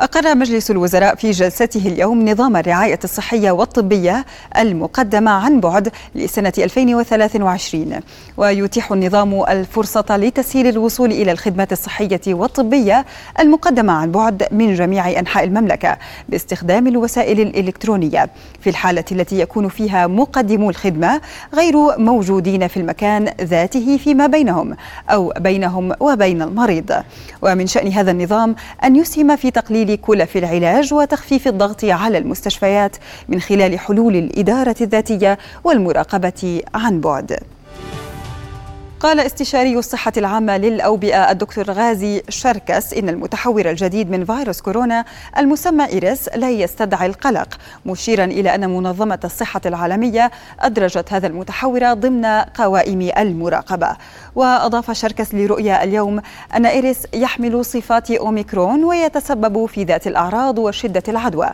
أقر مجلس الوزراء في جلسته اليوم نظام الرعاية الصحية والطبية المقدمة عن بعد لسنة 2023 ويتيح النظام الفرصة لتسهيل الوصول إلى الخدمات الصحية والطبية المقدمة عن بعد من جميع أنحاء المملكة باستخدام الوسائل الإلكترونية. في الحالة التي يكون فيها مقدمو الخدمة غير موجودين في المكان ذاته فيما بينهم أو بينهم وبين المريض. ومن شأن هذا النظام أن يسهم في تقليل تقليل كلف العلاج وتخفيف الضغط على المستشفيات من خلال حلول الإدارة الذاتية والمراقبة عن بعد. قال استشاري الصحة العامة للأوبئة الدكتور غازي شركس إن المتحور الجديد من فيروس كورونا المسمى إيريس لا يستدعي القلق مشيرا إلى أن منظمة الصحة العالمية أدرجت هذا المتحور ضمن قوائم المراقبة. وأضاف شركس لرؤيا اليوم أن إيريس يحمل صفات أوميكرون ويتسبب في ذات الأعراض وشدة العدوى.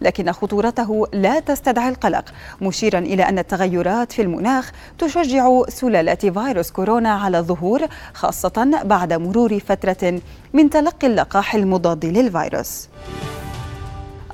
لكن خطورته لا تستدعي القلق مشيرا إلى أن التغيرات في المناخ تشجع سلالات فيروس كورونا على الظهور خاصة بعد مرور فترة من تلقي اللقاح المضاد للفيروس.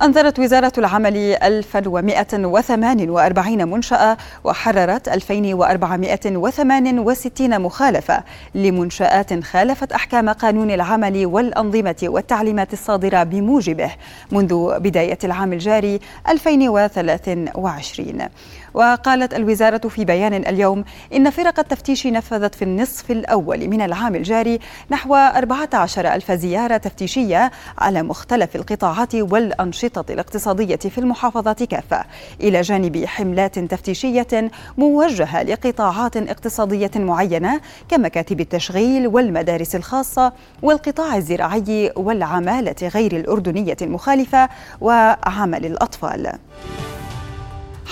أنذرت وزارة العمل 1148 منشأة وحررت 2468 مخالفة لمنشآت خالفت أحكام قانون العمل والأنظمة والتعليمات الصادرة بموجبه منذ بداية العام الجاري 2023 وقالت الوزارة في بيان اليوم إن فرق التفتيش نفذت في النصف الأول من العام الجاري نحو 14 ألف زيارة تفتيشية على مختلف القطاعات والأنشطة الاقتصادية في المحافظات كافة إلى جانب حملات تفتيشية موجهة لقطاعات اقتصادية معينة كمكاتب التشغيل والمدارس الخاصة والقطاع الزراعي والعمالة غير الأردنية المخالفة وعمل الأطفال.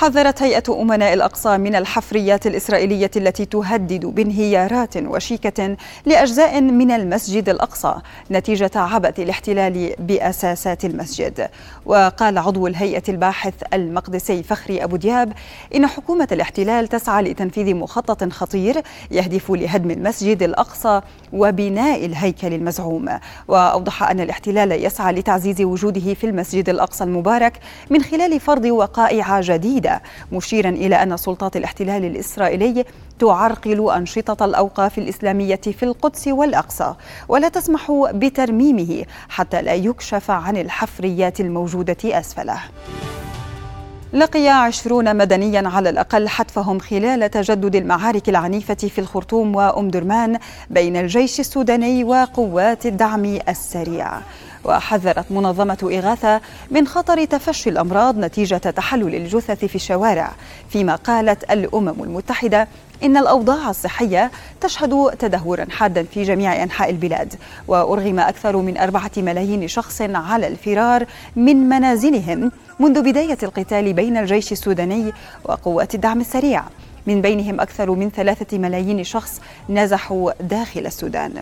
حذرت هيئة أمناء الأقصى من الحفريات الإسرائيلية التي تهدد بانهيارات وشيكة لأجزاء من المسجد الأقصى نتيجة عبث الاحتلال بأساسات المسجد. وقال عضو الهيئة الباحث المقدسي فخري أبو دياب إن حكومة الاحتلال تسعى لتنفيذ مخطط خطير يهدف لهدم المسجد الأقصى وبناء الهيكل المزعوم. وأوضح أن الاحتلال يسعى لتعزيز وجوده في المسجد الأقصى المبارك من خلال فرض وقائع جديدة مشيرا إلى أن سلطات الاحتلال الإسرائيلي تعرقل أنشطة الأوقاف الإسلامية في القدس والأقصى. ولا تسمح بترميمه حتى لا يكشف عن الحفريات الموجودة أسفله. لقي عشرون مدنيا على الأقل حتفهم خلال تجدد المعارك العنيفة في الخرطوم وأم درمان بين الجيش السوداني وقوات الدعم السريع. وحذرت منظمة إغاثة من خطر تفشي الأمراض نتيجة تحلل الجثث في الشوارع. فيما قالت الأمم المتحدة إن الأوضاع الصحية تشهد تدهورا حادا في جميع أنحاء البلاد. وأرغم أكثر من أربعة ملايين شخص على الفرار من منازلهم منذ بداية القتال بين الجيش السوداني وقوات الدعم السريع. من بينهم أكثر من ثلاثة ملايين شخص نزحوا داخل السودان.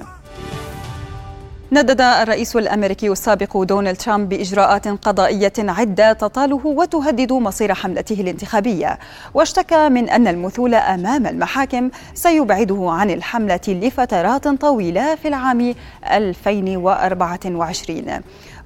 ندد الرئيس الأمريكي السابق دونالد ترامب بإجراءات قضائية عدة تطاله وتهدد مصير حملته الانتخابية. واشتكى من أن المثول أمام المحاكم سيبعده عن الحملة لفترات طويلة في العام 2024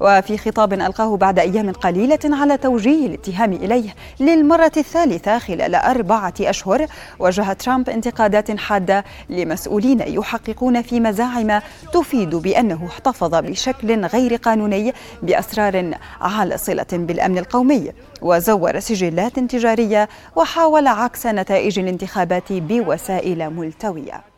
وفي خطاب ألقاه بعد أيام قليلة على توجيه الاتهام إليه للمرة الثالثة خلال أربعة أشهر وجه ترامب انتقادات حادة لمسؤولين يحققون في مزاعم تفيد بأنه احتفظ بشكل غير قانوني بأسرار على صلة بالأمن القومي وزور سجلات تجارية وحاول عكس نتائج الانتخابات بوسائل ملتوية.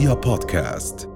رؤيا بودكاست